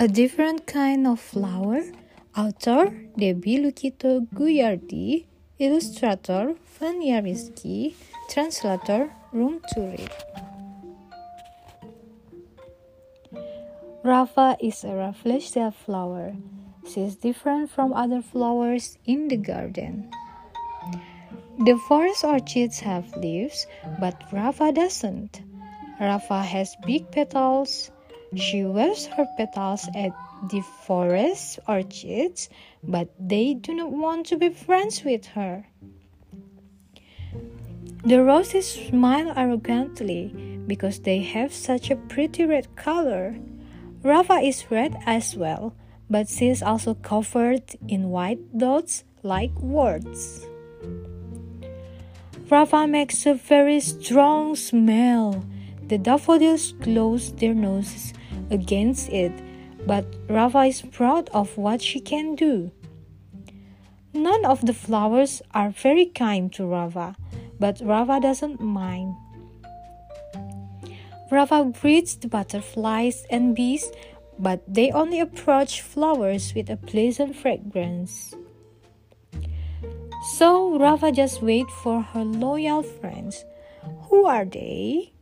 A different kind of flower. Author Debbie Lukito Guyardi. Illustrator Vanya. Translator Room to Read. Rafa is a rafflesia flower. She is different from other flowers in the garden. The forest orchids have leaves, but Rafa doesn't. Rafa has big petals. She waves her petals at the forest orchids, but they do not want to be friends with her. The roses smile arrogantly because they have such a pretty red color. Rafa is red as well, but she is also covered in white dots like warts. Rafa makes a very strong smell. The daffodils close their noses against it, but Rafa is proud of what she can do. None of the flowers are very kind to Rafa, but Rafa doesn't mind. Rafa greets the butterflies and bees, but they only approach flowers with a pleasant fragrance. So Rafa just waits for her loyal friends. Who are they?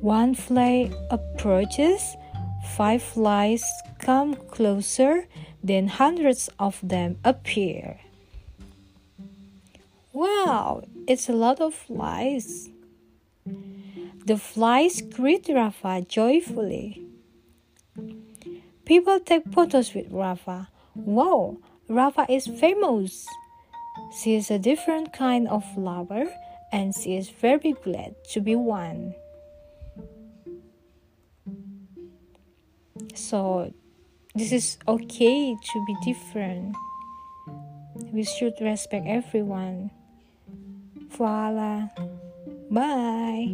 One fly approaches, five flies come closer, then hundreds of them appear. Wow, it's a lot of flies. The flies greet Rafa joyfully. People take photos with Rafa. Wow, Rafa is famous. She is a different kind of flower and she is very glad to be one. So, this is okay to be different. We should respect everyone. Voila. Bye.